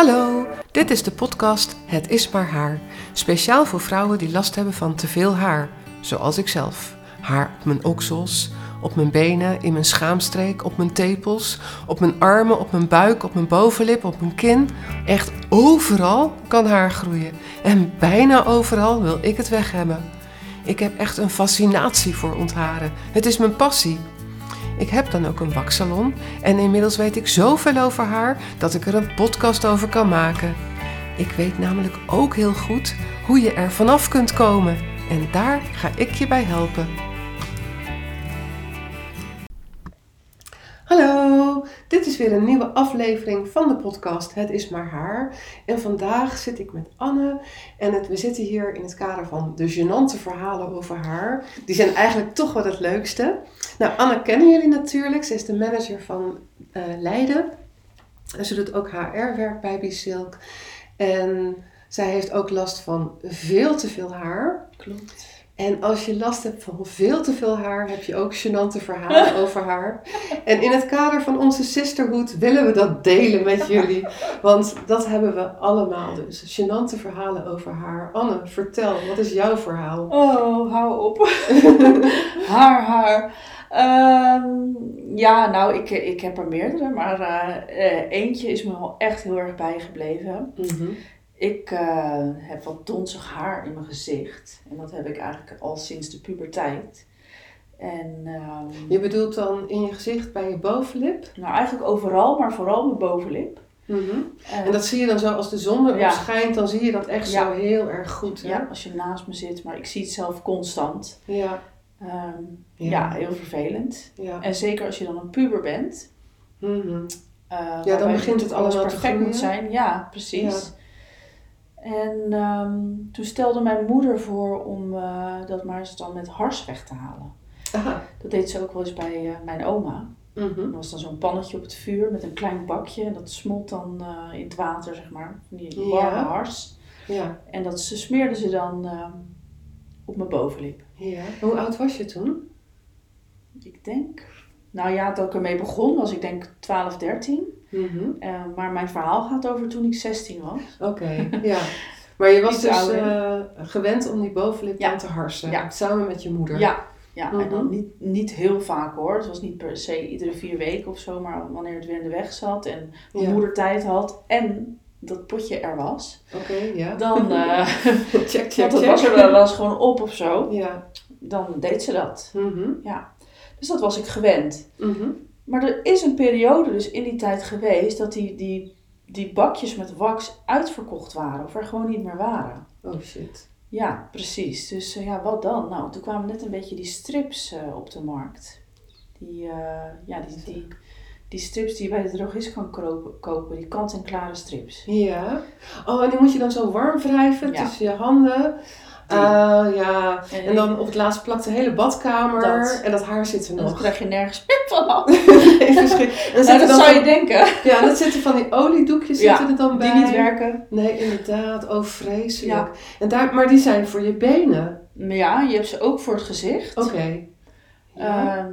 Hallo, dit is de podcast Het is maar haar. Speciaal voor vrouwen die last hebben van te veel haar, zoals ik zelf. Haar op mijn oksels, op mijn benen, in mijn schaamstreek, op mijn tepels, op mijn armen, op mijn buik, op mijn bovenlip, op mijn kin. Echt overal kan haar groeien. En bijna overal wil ik het weg hebben. Ik heb echt een fascinatie voor ontharen. Het is mijn passie. Ik heb dan ook een waksalon en inmiddels weet ik zoveel over haar dat ik er een podcast over kan maken. Ik weet namelijk ook heel goed hoe je er vanaf kunt komen en daar ga ik je bij helpen. Hallo, dit is weer een nieuwe aflevering van de podcast Het is maar haar. En vandaag zit ik met Anne en we zitten hier in het kader van de gênante verhalen over haar. Die zijn eigenlijk toch wel het leukste. Nou, Anne kennen jullie natuurlijk. Ze is de manager van uh, Leiden. En ze doet ook HR-werk bij Bisilk. En zij heeft ook last van veel te veel haar. Klopt. En als je last hebt van veel te veel haar, heb je ook gênante verhalen over haar. En in het kader van onze sisterhood willen we dat delen met jullie. Want dat hebben we allemaal dus. Gênante verhalen over haar. Anne, vertel, wat is jouw verhaal? Oh, hou op. haar, haar. Um, ja, nou, ik, ik heb er meerdere, maar uh, eentje is me wel echt heel erg bijgebleven. Mm -hmm. Ik uh, heb wat donzig haar in mijn gezicht. En dat heb ik eigenlijk al sinds de puberteit. En, um, je bedoelt dan in je gezicht bij je bovenlip? Nou, eigenlijk overal, maar vooral mijn bovenlip. Mm -hmm. uh, en dat zie je dan zo als de zon erop ja. schijnt, dan zie je dat echt ja. zo heel erg goed. Hè? Ja, als je naast me zit, maar ik zie het zelf constant. Ja. Um, ja. ja. heel vervelend. Ja. En zeker als je dan een puber bent. Mm -hmm. uh, ja, dan begint het allemaal perfect te moet zijn. Ja, precies. En um, toen stelde mijn moeder voor om uh, dat maar eens dan met hars weg te halen. Aha. Dat deed ze ook wel eens bij uh, mijn oma. Mm -hmm. Er was dan zo'n pannetje op het vuur met een klein bakje. En dat smolt dan in het water, zeg maar. Die warme hars. Ja. En dat ze smeerde ze dan ehm, op mijn bovenlip. ja. Hoe oud was je toen? Ik denk... Nou ja, dat ik ermee begon was ik denk 12, 13. Mhm. Uh, maar mijn verhaal gaat over toen ik 16 was. Oké, ja. Maar je was Iets dus uh, gewend om die bovenlip Ja. aan te harsen. Ja. Samen met je moeder. Ja, ja Mhm. en dan niet, niet heel vaak hoor. Het was niet per se iedere vier weken of zo, maar wanneer het weer in de weg zat en mijn Ja. moeder tijd had en dat potje er was, Oké, ja. dan, eh check, check, want check. was er wel eens gewoon op of zo, Ja. dan deed ze dat. Mhm. Dus dat was ik gewend. Mhm. Maar er is een periode dus in die tijd geweest dat die, die, die bakjes met wax uitverkocht waren of er gewoon niet meer waren. Oh shit. Ja, precies. Dus eh, ja, wat dan? Nou, toen kwamen net een beetje die strips eh, op de markt. Die, ja, die, die, die strips die je bij de drogist kan kopen, die kant-en-klare strips. Ja. Oh, en die moet je dan zo warm wrijven Ja. tussen je handen. Ah, ja. En, En dan op het laatst plakt de hele badkamer. Dat. En dat haar zit er dan nog. krijg je nergens meer. Nee, dan Nou, zitten dat dan zou je van- denken. Ja, dat zitten van die oliedoekjes Ja, zitten er dan bij. Die niet werken. Nee, inderdaad. Oh, vreselijk. Ja. En daar, maar die zijn voor je benen. Ja, je hebt ze ook voor het gezicht. Oké. Ja. Ehm,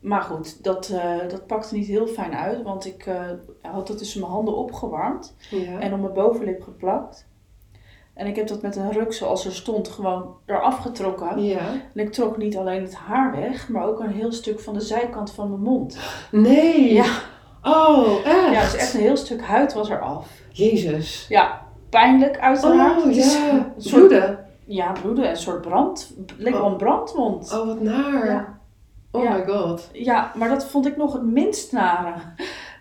maar goed, dat, eh, dat pakte niet heel fijn uit, want ik eh, had het tussen mijn handen opgewarmd ja. en op mijn bovenlip geplakt. En ik heb dat met een ruk zoals er stond gewoon eraf getrokken. ja. En ik trok niet alleen het haar weg, maar ook een heel stuk van de zijkant van mijn mond. Nee. Ja, Oh, echt? ja dus echt een heel stuk huid was er af. Jezus. Ja, pijnlijk uiteraard. Oh, ja. Bloeden. ja, bloeden en een soort brand. Leek wel Oh. een brandwond. Oh, wat naar. Ja. Oh Ja. my god. Ja, maar dat vond ik nog het minst nare.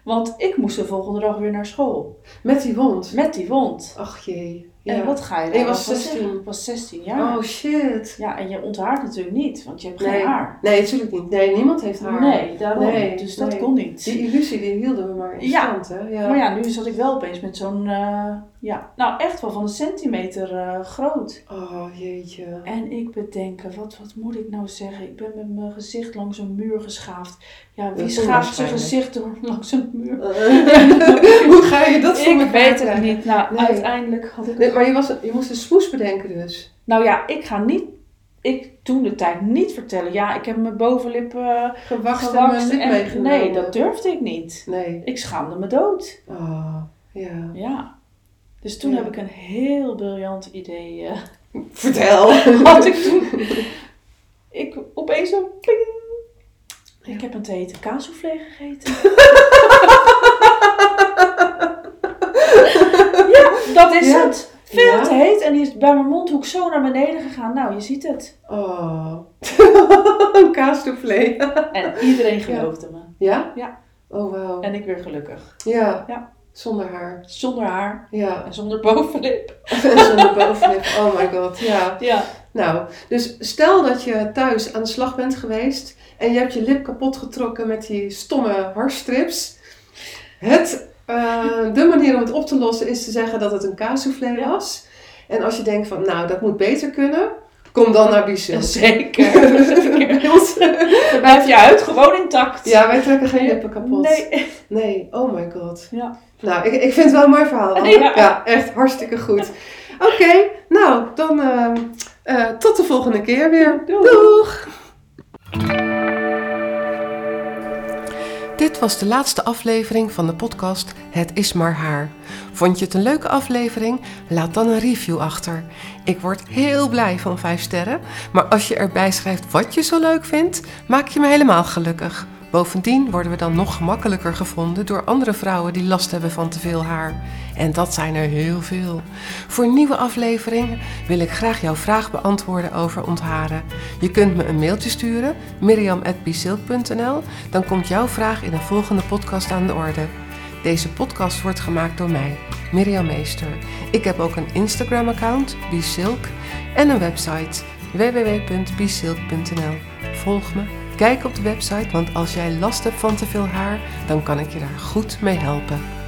Want ik moest de volgende dag weer naar school. Met die wond. Met die wond. Ach jee. Ja. En wat ga je dan was van 16. zeggen? Ik was 16 jaar. Oh shit. Ja, en je onthaart natuurlijk niet, want je hebt Nee. geen haar. Nee, natuurlijk niet. Nee, niemand heeft haar. Nee, daarom. Nee, dus dat nee. kon niet. Die illusie die hielden we maar in Ja. stand, hè? Ja. Maar ja, nu zat ik wel opeens met zo'n, eh, ja, nou echt wel van een centimeter eh, groot. Oh jeetje. En ik bedenken, wat, wat moet ik nou zeggen? Ik ben met mijn gezicht langs een muur geschaafd. Ja, Dat wie schaaft zijn gezicht door langs een muur? Hoe ga je dat voor Ik weet het niet. Nou, uiteindelijk had ik... Maar je, was, je moest een smoes bedenken dus. Nou ja, ik ga niet... Ik toen de tijd niet vertellen. Ja, ik heb mijn bovenlip en gewakst. mijn lip en- meegenomen. nee, dat durfde ik niet. Nee. Ik schaamde me dood. Oh, Ja. Ja. Dus toen Ja. heb ik een heel briljant idee. eh, Vertel. had ik toen. Ik opeens zo ping. Ik heb een hete kaassoufflé gegeten. ja, dat is Ja. het. Veel Ja. te heet en die is bij mijn mondhoek zo naar beneden gegaan. Nou, je ziet het. Oh. een kaassoufflé. En iedereen geloofde me. ja? Ja. Oh, wauw. En ik weer gelukkig. Ja. Ja. Zonder haar. Zonder haar Ja. en zonder bovenlip. En zonder bovenlip. Oh my god. Ja. Ja. Nou, dus stel dat je thuis aan de slag bent geweest en je hebt je lip kapot getrokken met die stomme haarstrips. Het, eh, de manier om het op te lossen is te zeggen dat het een kaassoufflé was. En als je denkt van, nou, dat moet beter kunnen, kom dan naar Bisil. Zeker. Dan blijft je huid gewoon intact. ja, wij trekken geen lippen kapot. Nee. Nee, oh my god. Ja. Nou, ik, ik vind het wel een mooi verhaal. Ja. Ja. echt hartstikke goed. Oké, nou, dan ehm, eh, tot de volgende keer weer. Doei. Doeg! Dit was de laatste aflevering van de podcast Het is maar haar. Vond je het een leuke aflevering? Laat dan een review achter. Ik word heel blij van 5 sterren, maar als je erbij schrijft wat je zo leuk vindt, maak je me helemaal gelukkig. Bovendien worden we dan nog gemakkelijker gevonden door andere vrouwen die last hebben van te veel haar. En dat zijn er heel veel. Voor nieuwe afleveringen wil ik graag jouw vraag beantwoorden over ontharen. Je kunt me een mailtje sturen, miriam.bisilk.nl. Dan komt jouw vraag in een volgende podcast aan de orde. Deze podcast wordt gemaakt door mij, Mirjam Meester. Ik heb ook een Instagram-account, Bisilk, en een website, www.bisilk.nl. Volg me, kijk op de website, want als jij last hebt van te veel haar, dan kan ik je daar goed mee helpen.